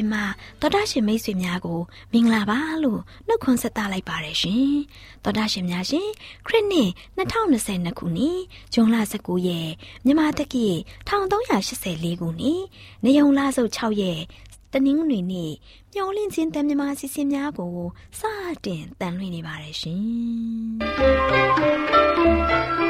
AWR မျော်လင့်ခြင်းတန်လွင့်အစီအစဉ်မှာတော်တာရှင်မိတ်ဆွေများကိုမင်္ဂလာပါလို့နှုတ်ခွန်းဆက်သလိုက်ပါတယ်ရှင်။တော်တာရှင်များရှင်ခရစ်နှစ်2022ခုနှစ်ဇွန်လ19ရက်မြန်မာတက္ကီ1384ခုနှစ်နေုံလဆုပ်6ရက်တနင်္ဂနွေနေ့မျော်လင့်ခြင်းတန်မြမာအစီအစဉ်များကိုစတင်တန်လွင့်နေပါတယ်ရှင်။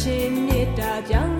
ကြားဝင်ငါ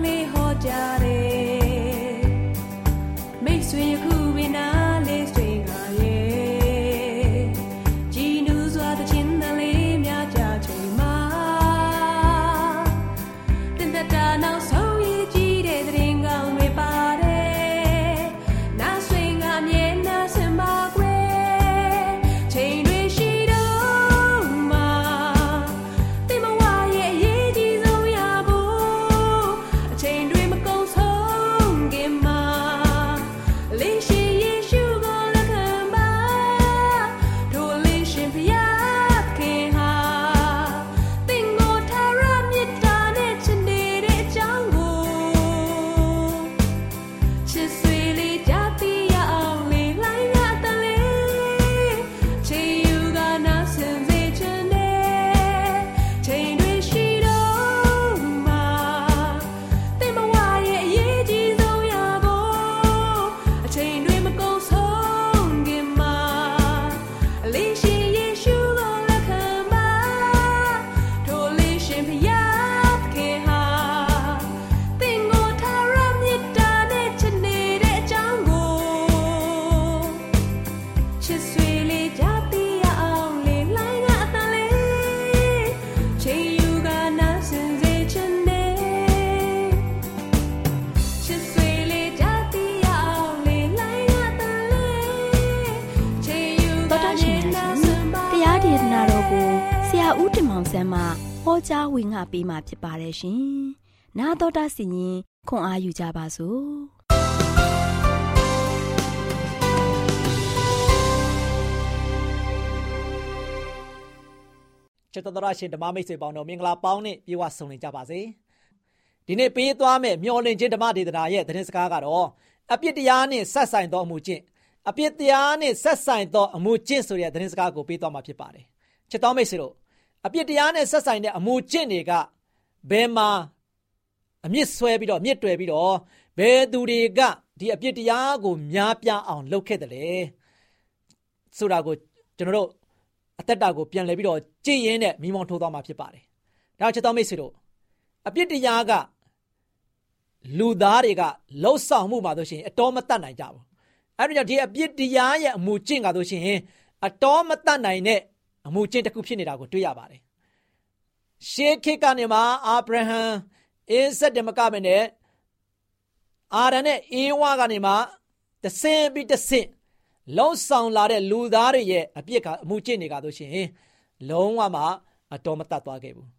ပေးမှာဖြစ်ပါတယ်ရှင်။နာတော်တာစီရင်ခွန်အားယူကြပါစို့။ချစ်တော်ရရှင်ဓမ္မမိတ်ဆွေပေါင်းတို့မင်္ဂလာပေါင်းနဲ့ပြေဝဆုံနေကြပါစေ။ဒီနေ့ပေးသွားမယ့်မျော်လင့်ခြင်းဓမ္မဒေသနာရဲ့သတင်းစကားကတော့အပြစ်တရားနဲ့ဆက်ဆိုင်သောအမှုကျင့်အပြစ်တရားနဲ့ဆက်ဆိုင်သောအမှုကျင့်ဆိုတဲ့သတင်းစကားကိုပေးသွားမှာဖြစ်ပါတယ်။ချစ်တော်မိတ်ဆွေတို့ အပြစ်တရားနဲ့ဆက်ဆိုင်တဲ့အမှုကျင့်တွေကဘယ်မှာအမြင့်ဆွဲပြီးတော့မြင့်တွယ်ပြီးတော့ဘယ်သူတွေကဒီအပြစ်တရားကိုများပြားအောင်လုပ်ခဲ့တယ်လဲဆိုတာကိုကျွန်တော်တို့အသက်တာကိုပြန်လှည့်ပြီးတော့ကြည်ရင်နဲ့မိမောင်းထိုးသွားမှာဖြစ်ပါတယ်ဒါချက်တော်မိတ်ဆွေတို့အပြစ်တရားကလူသားတွေကလှုပ်ဆောင်မှုမှာဆိုရှင်အတော်မတတ်နိုင်ကြဘူးအဲ့ဒါကြောင့်ဒီအပြစ်တရားရဲ့အမှုကျင့်ကဆိုရှင်အတော်မတတ်နိုင်တဲ့ အမှုကျင့်တစ်ခုဖြစ်နေတာကိုတွေ့ရပါတယ်ရှေးခေတ်ကနေမှအာဗြဟံအိဆက်တမကမနဲ့အာရန်နဲ့အေဝါကနေမှတဆင်ပြီးတဆင့်လုံးဆောင်လာတဲ့လူသားတွေရဲ့အပြစ်ကအမှုကျင့်နေကြလို့ရှိရင်လုံးဝမှအတော်မတတ်သွားခဲ့ဘူး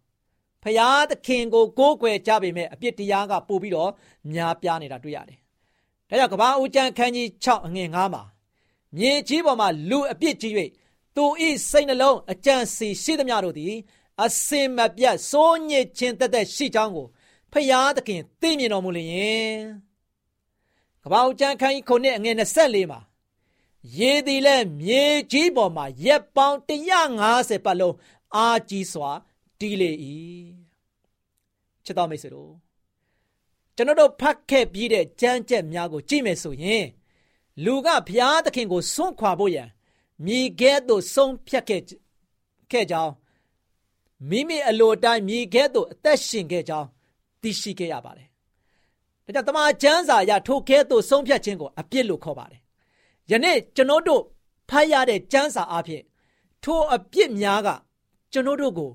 ဖျားသခင်ကိုကိုးကွယ်ကြပေမဲ့အပြစ်တရားကပို့ပြီးတော့များပြားနေတာတွေ့ရတယ်။ဒါကြောင့်ကမ္ဘာဦးကျမ်းခန်းကြီး6အငယ်9မှာမြေကြီးပေါ်မှာလူအပြစ်ကြီး၍ သူဤစိတ်နှလုံးအကြံစီရှိသမျှတို့သည် အစင်မပြတ်စိုးညစ်ခြင်းတက်တက်ရှိကြောင်းကိုဖျားသခင်သိမြင်တော်မူလျင်ကပ္ပဦးကျမ်းခန်းကြီးခုနှစ်အငယ်24မှာရေသည်လည်းမြေကြီးပေါ်မှာရက်ပေါင်း150ပတ်လုံးအာကြီးစွာတီးလေ၏ချစ်တော်မိတ်ဆွေတို့ကျွန်တော်တို့ဖတ်ခဲ့ပြီးတဲ့ကြမ်းကြက်များကိုကြည့်မယ်ဆိုရင်လူကဘုရားသခင်ကိုစွန့်ခွာဖို့ရန် မြေကဲ့သို့ဆုံးဖြတ်ခဲ့ခဲ့ကြောင်းမိမိအလိုတိုင်းမြေကဲ့သို့အသက်ရှင်ခဲ့ကြောင်းသိရှိခဲ့ရပါတယ်။ဒါကြောင့်တမန်ကျမ်းစာအရထိုကဲ့သို့ဆုံးဖြတ်ခြင်းကိုအပြစ်လို့ခေါ်ပါတယ်။ယနေ့ကျွန်တော်တို့ဖတ်ရတဲ့ကျမ်းစာအဖြစ်ထိုအပြစ်များကကျွန်တော်တို့ကို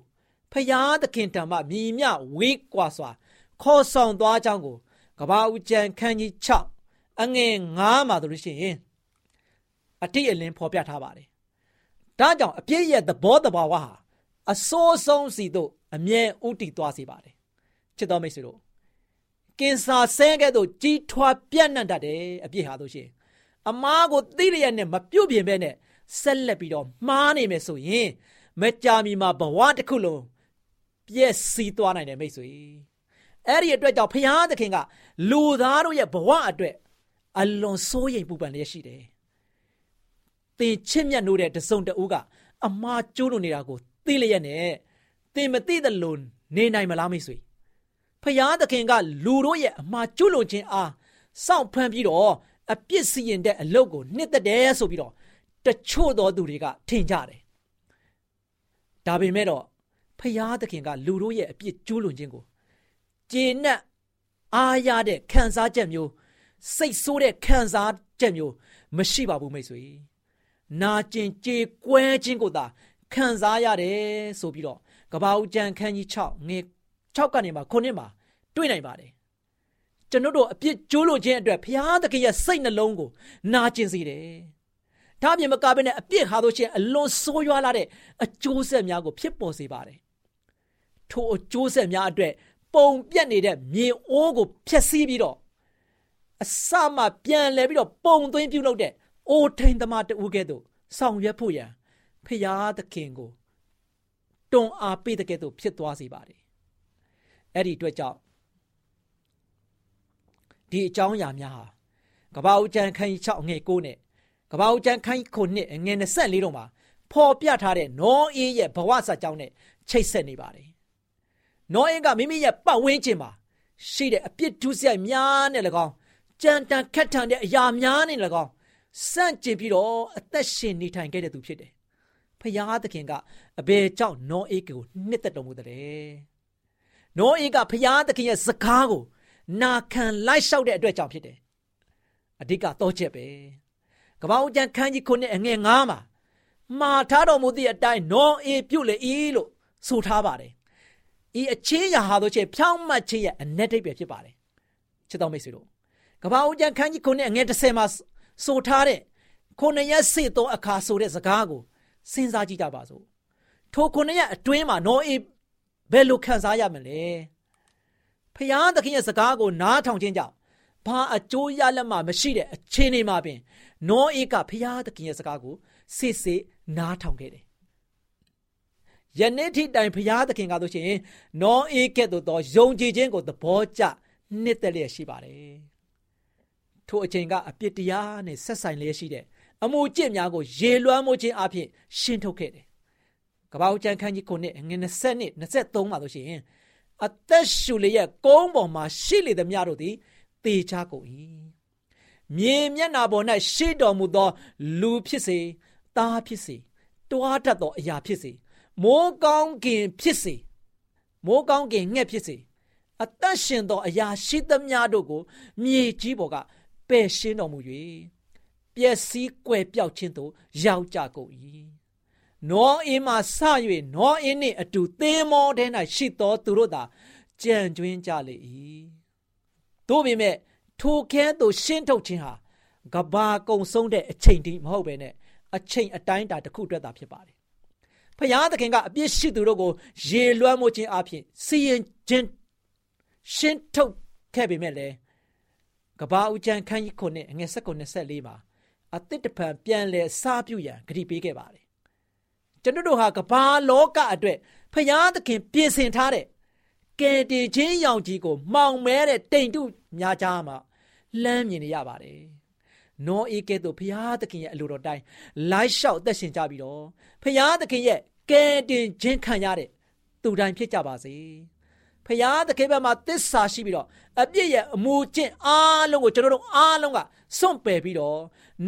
ဖယားသခင်တံမှမြည်မြဝေးကွာစွာ ခေါ်ဆောင်သွားကြောင်းကိုကဘာဦးကျန်ခန်းကြီး6အငယ်9မှာတို့လို့ရှိရင် အတိအလင်းဖော်ပြထားပါတယ်။ဒါကြောင့်အပြည့်ရဲ့သဘောတဘာဝဟာအစိုးဆုံးစီတို့အမြဲဥတည်သွားစေပါတယ်ချစ်တော်မိတ်ဆွေတို့ကင်ဆာဆဲကဲ့သို့ကြီးထွားပြန့်နှံ့တတ်တယ်အပြစ်ဟာတို့ရှင်အမားကိုသိရရနဲ့မပြုတ်ပြင်ပဲနဲ့ဆက်လက်ပြီးတော့မှားနေမယ်ဆိုရင်မကြာမီမှာဘဝတစ်ခုလုံးပြည့်စည်သွားနိုင်တယ်မိတ်ဆွေအဲ့ဒီအတွက်ကြောင့်ဖျားသခင်ကလူသားတို့ရဲ့ဘဝအတွက်အလွန်စိုးရိမ်ပူပန်လျက်ရှိတယ် သင်ချစ်မြတ်နိုးတဲ့တစုံတဦးကအမားကျိုးလို့နေတာကိုသိလျက်နဲ့သင်မသိသလိုနေနိုင်မလားမိတ်ဆွေဖယားသခင်ကလူတို့ရဲ့အမှားကျွလွန်ခြင်းအားစောင့်ဖန်ပြီးတော့အပြစ်စီရင်တဲ့အလုပ်ကိုနှစ်သက်တယ်ဆိုပြီးတော့တချို့သောသူတွေကထင်ကြတယ်ဒါပေမဲ့တော့ဖယားသခင်ကလူတို့ရဲ့အပြစ်ကျွလွန်ခြင်းကိုကျေနပ်အားရတဲ့ခံစားချက်မျိုးစိတ်ဆိုးတဲ့ခံစားချက်မျိုးမရှိပါဘူးမိတ်ဆွေ နာကျင်ကြေကွဲခြင်းကိုသာခံစားရတယ်ဆိုပြီးတော့ကဘာဦးကျန်ခန်းကြီး6ငွေ6ကနေမှ9မှာတွေ့နိုင်ပါတယ်ကျွန်တော်တို့အပြစ်ကျိုးလို့ခြင်းအတွက်ဘုရားသခင်ရဲ့စိတ်နှလုံးကိုနာကျင်စေတယ်ဒါပြင်မကဘဲနဲ့အပြစ်ဟာလို့ချင်းအလွန်ဆိုးရွားလာတဲ့အကျိုးဆက်များကိုဖြစ်ပေါ်စေပါတယ်ထိုအကျိုးဆက်များအတွက်ပုံပြက်နေတဲ့မြေအိုးကိုဖျက်ဆီးပြီးတော့အစမှပြန်လဲပြီးတော့ပုံသွင်းပြုလုပ်တဲ့ အိုထိန်သမားတူကဲ့သို့ဆောင်ရွက်ဖို့ရန်ဖရာသခင်ကိုတွန်းအားပေးတဲ့ကဲ့သို့ဖြစ်သွားစေပါတယ်အဲ့ဒီအတွက်ကြောင့်ဒီအကြောင်းအရာများဟာကဘာဦးကျန်ခန်းကြီး6ငွေ9နဲ့ကဘာဦးကျန်ခန်းကြီး9နှစ်ငွေ24တော့မှာဖော်ပြထားတဲ့နောအေးရဲ့ဘဝစာကြောင်းနဲ့ချိတ်ဆက်နေပါတယ်နောအေးကမိမိရဲ့ပတ်ဝန်းကျင်မှာရှိတဲ့အပြစ်ဒုစရိုက်များနဲ့၎င်းကြံတန်ခက်ထန်တဲ့အရာများနဲ့၎င်း စန့်ကျင်ပြီးတော့အသက်ရှင်နေထိုင်ခဲ့တဲ့သူဖြစ်တယ်ဖယားသခင်ကအဘယ်ကြောင့်နောအေးကိုနှစ်သက်တော်မူတယ်။နောအေးကဖယားသခင်ရဲ့စကားကိုနာခံလိုက်လျှောက်တဲ့အတွက်ကြောင့်ဖြစ်တယ်။အဓိကတော့ချက်ပဲ။ကပ္ပဦးကျန်ခန်းကြီးခုနှစ်အငယ်9မှာမှာထားတော်မူသည့်အတိုင်းနောအေးပြုတ်လေ၏လို့ဆိုထားပါတယ်။ဤအချင်းရာဟာတို့ချက်ဖြောင်းမှတ်ခြင်းရဲ့အ내တိတ်ပဲဖြစ်ပါတယ်။ချစ်တော်မိတ်ဆွေတို့ကပ္ပဦးကျန်ခန်းကြီးခုနှစ်အငယ်30မှာ ဆိုထားတဲ့ခုနှစ်ရက်စေသောအခါဆိုတဲ့စကားကိုစဉ်းစားကြည့်ကြပါစို့ထိုခုနှစ်ရက်အတွင်းမှာနောအေးဘယ်လိုခံစားရမလဲဖျားသခင်ရဲ့စကားကိုနားထောင်ခြင်းကြောင့်ဘာအကျိုးရလက်မှမရှိတဲ့အခြေအနေမှာပင်နောအေးကဖျားသခင်ရဲ့စကားကိုစစ်စစ်နားထောင်ခဲ့တယ်ယနေ့ထိတိုင်ဘုရားသခင်ကဆိုရှင်နောအေးကဲ့သို့သောယုံကြည်ခြင်းကိုသဘောကျနှစ်သက်လျက်ရှိပါတယ် ထိုအချိန်ကအပြစ်တရားနဲ့ဆက်ဆိုင်လျက်ရှိတဲ့အမှုကျင့်များကိုရေလွှမ်းမိုးခြင်းအပြင်ရှင်းထုတ်ခဲ့တယ်ကပောက်ကျန်ခန်းကြီးကိုနှစ်ငွေ20နှစ်23မှာဆိုရှင်အသက်ရှူလျက်ကုန်းပေါ်မှာရှိလေသမျှတို့သည်တေချကုန်၏မြေမျက်နာပေါ်၌ရှိတော်မူသော လူဖြစ်စေသားဖြစ်စေတွားတတ်သောအရာဖြစ်စေမိုးကောင်းကင်ဖြစ်စေမိုးကောင်းကင်ငှက်ဖြစ်စေအသက်ရှင်သောအရာရှိသမျှတို့ကို မြေကြီးပေါ်က ပယ်ရှင်းတော်မူ၍ပျက်စီးကွယ်ပြောက်ခြင်းသို့ရောက်ကြကုန်၏နောအင်းမှဆ၍နောအင်းနှင့်အတူသင်မောထဲ၌ရှိသောသူတို့သာကြံကျွင်းကြလေ၏တို့ပေမဲ့ထိုခဲသို့ရှင်းထုတ်ခြင်းဟာကဘာကုံဆုံးတဲ့အချိန်တည်းမဟုတ်ပဲနဲ့အချိန်အတိုင်းအတာတစ်ခုအတွက်သာဖြစ်ပါတယ်ဖယားသခင်ကအပြစ်ရှိသူတို့ကိုရေလွှမ်းမိုးခြင်းအပြင်စီရင်ခြင်းရှင်းထုတ်ခဲ့ပေမဲ့လည်း ကဘာဦးချန်ခန်းကြီးခုနှစ်အငယ်၁၉24မှာအသစ်တဖန်ပြန်လဲစားပြုရန်ဂရုပေးခဲ့ပါတယ်ကျွန်တော်တို့ဟာကဘာလောကအတွက်ဖယားသခင်ပြင်ဆင်ထားတဲ့ကယ်တင်ခြင်းရောင်ကြီးကို မှောင်မဲတဲ့တိမ်တုများကြားမှာလှမ်းမြင်နေရပါတယ်နောအေကဲ့သို့ဘုရားသခင်ရဲ့အလိုတော်တိုင်းလိုက်လျှောက်သက်ရှင်ကြပြီးတော့ဘုရားသခင်ရဲ့ကယ်တင်ခြင်းခံရတဲ့သူတိုင်းဖြစ်ကြပါစေ ဖရာသခင်ဘက်မှာသစ္စာရှိပြီးတော့အပြစ်ရဲ့အမှုကျင့်အားလုံးကိုကျွန်တော်တို့အားလုံးကစွန့်ပယ်ပြီးတော့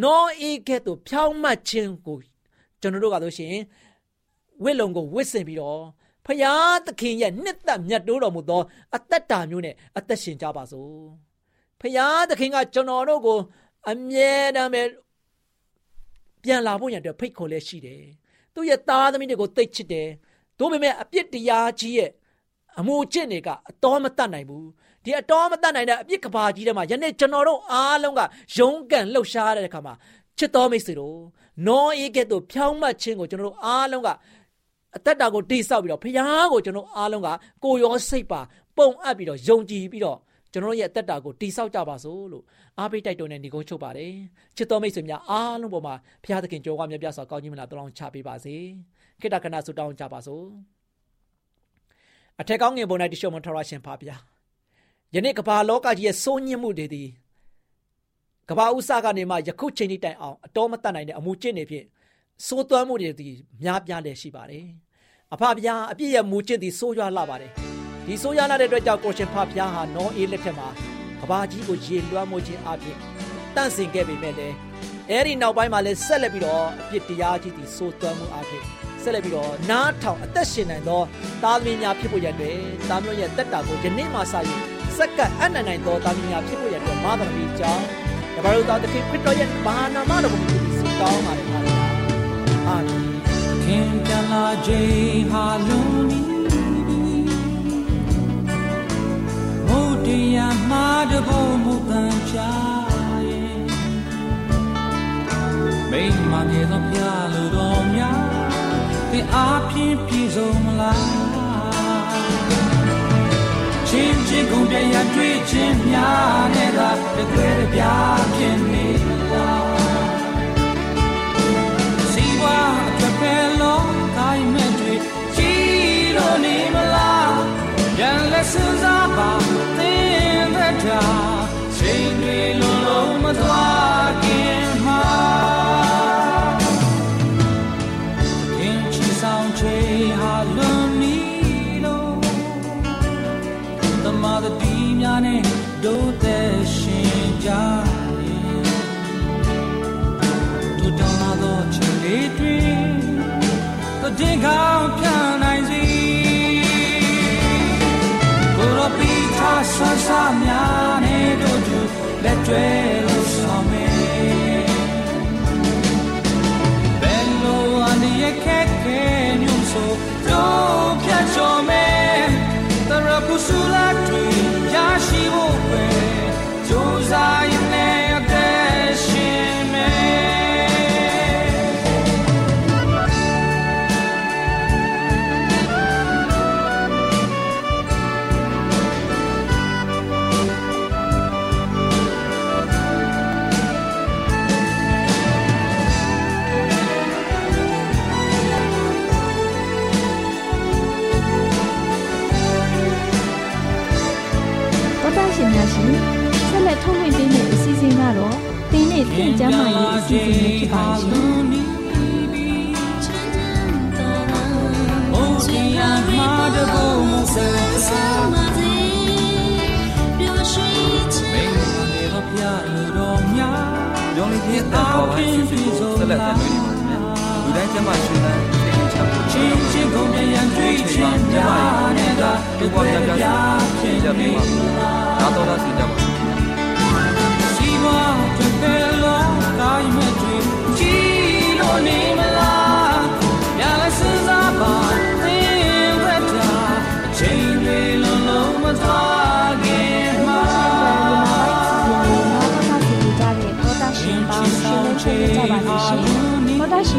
နောအေကဲ့သို့ဖြောင်းမှတ်ခြင်းကိုကျွန်တော်တို့ကဆိုရှင်ဝိလုံကိုဝစ်စင်ပြီးတော့ဖရာသခင်ရဲ့နှစ်သက်မြတ်တိုးတော်မူသောအသက်တာမျိုးနဲ့အသက်ရှင်ကြပါစို့ဖရာသခင်ကကျွန်တော်တို့ကိုအမြဲတမ်းပဲပြန်လာဖို့ရတဲ့ဖိတ်ခေါ်လဲရှိတယ်သူရဲ့သားသမီးတွေကိုသိချစ်တယ်ဒါပေမဲ့အပြစ်တရားကြီးရဲ့ အမှုကျင့်တွေကအတော်မတတ်နိုင်ဘူးဒီအတော်မတတ်နိုင်တဲ့အပြစ်ကဘာကြီးထဲမှာယနေ့ကျွန်တော်တို့အားလုံးကရုန်းကန်လှုပ်ရှားတဲ့အခါမှာချစ်တော်မိတ်ဆွေတို့နောအေးကဲ့သို့ဖြောင်းမှတ်ခြင်းကိုကျွန်တော်တို့အားလုံးကအသက်တာကိုတိဆောက်ပြီးတော့ဖခင်ကိုကျွန်တော်အားလုံးကကိုရောစိတ်ပါပုံအပ်ပြီးတော့ယုံကြည်ပြီးတော့ကျွန်တော်ရဲ့အသက်တာကိုတိဆောက်ကြပါစို့လို့အားပေးတိုက်တွန်းတဲ့ညီကုန်းချုပ်ပါတယ်ချစ်တော်မိတ်ဆွေများအားလုံးပေါ်မှာဘုရားသခင်ကြော်ဝါမြတ်ပြစွာကောင်းကြီးမလားတောင်းချပေးပါစေခိတ္တခဏဆုတောင်းကြပါစို့ အထက်ကောင်းငင်ပေါ်၌တရှို့မထော်ရရှင်ပါဗျာယနေ့ကမ္ဘာလောကကြီးရဲ့စိုးညစ်မှုတွေသည်ကမ္ဘာဥစ္စာကနေမှယခုချိန်ထိတိုင်အောင်အတော်မတတ်နိုင်တဲ့အမှုကျင့်နေဖြင့်စိုးသွမ်းမှုတွေသည်များပြားလည်းရှိပါတယ်အဖဗျာအပြည့်ရဲ့မူကျင့်သည်စိုးရွားလာပါတယ်ဒီစိုးရွားလာတဲ့အတွက်ကြောင့်ကိုရှင်ဖဗျာဟာနောအေးလက်ထက်မှာကဘာကြီးကိုရေလွှမ်းမိုးခြင်းအပြင်တန့်စင်ခဲ့ပေမဲ့လည်းအဲ့ဒီနောက်ပိုင်းမှာလည်းဆက်လက်ပြီးတော့အပြစ်တရားကြီးသည်စိုးသွမ်းမှုအပြင် ဆက်လက်ပြီးတော့နားထောင်အသက်ရှင်နိုင်သောသားသမီးများဖြစ်ဖို့ရတဲ့သားမျိုးရဲ့တက်တာကိုယနေ့မှစ၍စက္ကန့်အနန္တနိုင်သောသားသမီးများဖြစ်ဖို့ရတဲ့မာသမီးကြောင့်တပါတို့သားသခင်ခရစ်တော်ရဲ့ဘာနာမတော်ကိုဆုတောင်းပါတယ်ဟာအာမင်ခင်တလာခြင်းဟာလုံးနီမုတ်တရားမှာတဖို့မူတန်ချရဲ့မိမမြေသောပြလူတော်များ သင်အားဖြင့်ပြည့်စုံမလားချင်းချင်းကုန်ပြရတွေ့ခြင်းများနဲ့သာတကယ်ပြဖြစ်နေလားစီဝါအတွက်ပဲလုံးတိုင်းမဲ့တွေကြည်လို့နေမလားရန်လက်စစားပါသင်တဲ့တာချိန်တွေလုံးလုံးမသွား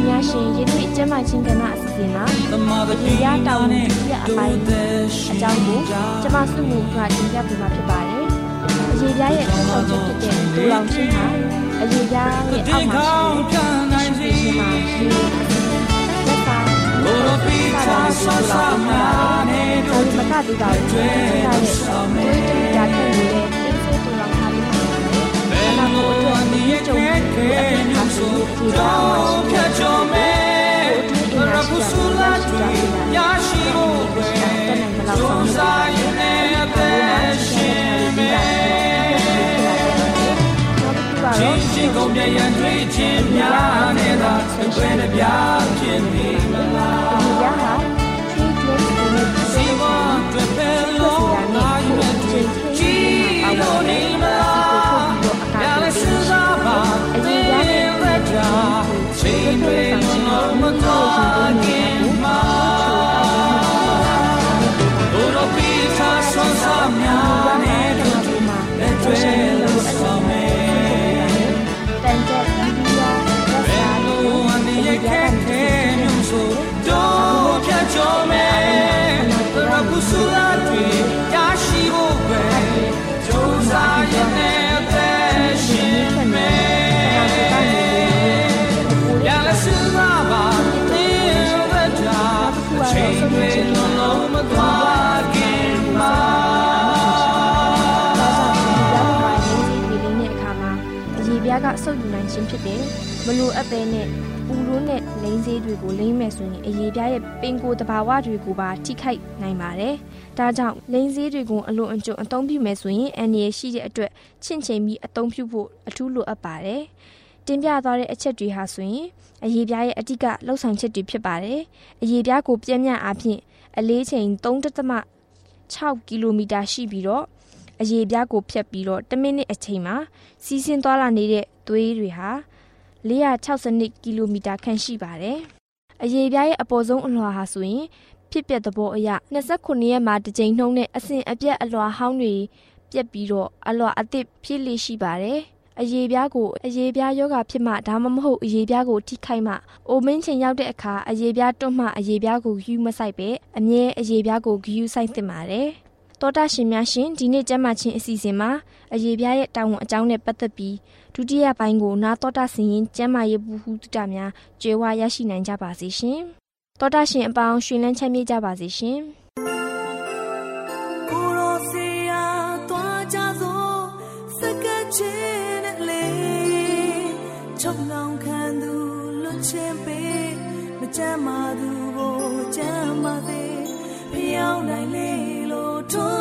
ရှင်များရှင်ယနေ့ကျမချင်းကဏအစီအစဉ်မှာသမအရေရတောင်းမှုပြအပိုင်းအကြောင်းကိုကျမစုမှုကတင်ပြပေးမှာဖြစ်ပါတယ်အရေပြရဲ့ဆောက်ချက်ဖြစ်တဲ့ဒူလောင်ချင်းဟာအရေပြရဲ့အောက်မှာရှိတဲ့ရှင်မှာရှိတဲ့လက်ပါကိုလိုပီချာဆောဆာမာနေဒါဒီမကတူတာကိုတွေ့ရတဲ့ ပါတယ်အနာကိုအတွက်ဒီကြုံတဲ့အဖြစ်ခါဆိုဒီတော့မှရှိဖြတ်ကျော်မဲရပူဆူလာတွေရရှိဖို့ပဲစူးစားရင်လည်းအသက်ရှင်မဲချင်းချင်းကုန်ပြရန်တွေ့ချင်းများနေတာဆွေးတဲ့ပြဖြစ်နေမလား ဒီပြားမှာရင်းစီတွေလိမ့်တဲ့အခါမှာအရေပြားကဆုပ်ယူနိုင်ခြင်းဖြစ်တယ်မလိုအပ်ပဲနဲ့ပူလို့နဲ့လိမ့်စေးတွေကိုလိမ့်မယ်ဆိုရင်အရေပြားရဲ့ပင်ကိုယ်တဘာဝတွေကိုပါထိခိုက်နိုင်ပါတယ်ဒါကြောင့်လိမ့်စေးတွေကိုအလွန်အကျွံအသုံးပြုမယ်ဆိုရင်အန်ရရှိတဲ့အတွက်ချင့်ချိန်ပြီးအသုံးပြုဖို့အထူးလိုအပ်ပါတယ်တင်ပြသွားတဲ့အချက်တွေဟာဆိုရင်အရေပြားရဲ့အဓိကလှုပ်ဆောင်ချက်တွေဖြစ်ပါတယ်အရေပြားကိုပြင်းပြအားဖြင့်အလေးချိန်3.6ကီလိုမီတာရှိပြီးတော့ အရေပြားကိုဖြတ်ပြီးတော့10မိနစ်အချိန်မှာစီးဆင်းသွားလာနေတဲ့သွေးတွေဟာ462ကီလိုမီတာခန့်ရှိပါတယ်။အရေပြားရဲ့အပေါ်ဆုံးအလွှာဟာဆိုရင်ဖြစ်ပျက်သဘောအရ29ရက်မှာတစ်ကြိမ်နှုန်းနဲ့အစဉ်အပြတ်အလွှာဟောင်းတွေပြက်ပြီးတော့အလွှာအသစ်ဖြစ်လေရှိပါတယ်။အရေပြားကိုအရေပြားယောဂဖြစ်မှဒါမှမဟုတ်အရေပြားကိုထိခိုက်မှအိုမင်းချိန်ရောက်တဲ့အခါအရေပြားတွန့်မှအရေပြားကိုယူမဆိုင်ပဲအမြဲအရေပြားကိုဂယူဆိုင်သင့်ပါတယ်။ တောတာရှင်များရှင်ဒီနေ့ကျမ်းမာခြင်းအစီအစဉ်မှာအရေပြားရဲ့တာဝန်အကြောင်းနဲ့ပတ်သက်ပြီးဒုတိယပိုင်းကိုနာတော်တာဆင်ရင်ကျမ်းမာရေးဘူးဟုတတာများကြွယ်ဝရရှိနိုင်ကြပါစေရှင်။တောတာရှင်အပေါင်းရှင်လန်းချမ်းမြေ့ကြပါစေရှင်။ကိုရောစီယာတွားကြသောစကချင်းနဲ့လေချုပ်လောင်ခံသူလွတ်ချင်းပေးမကြမ်းမာ လို့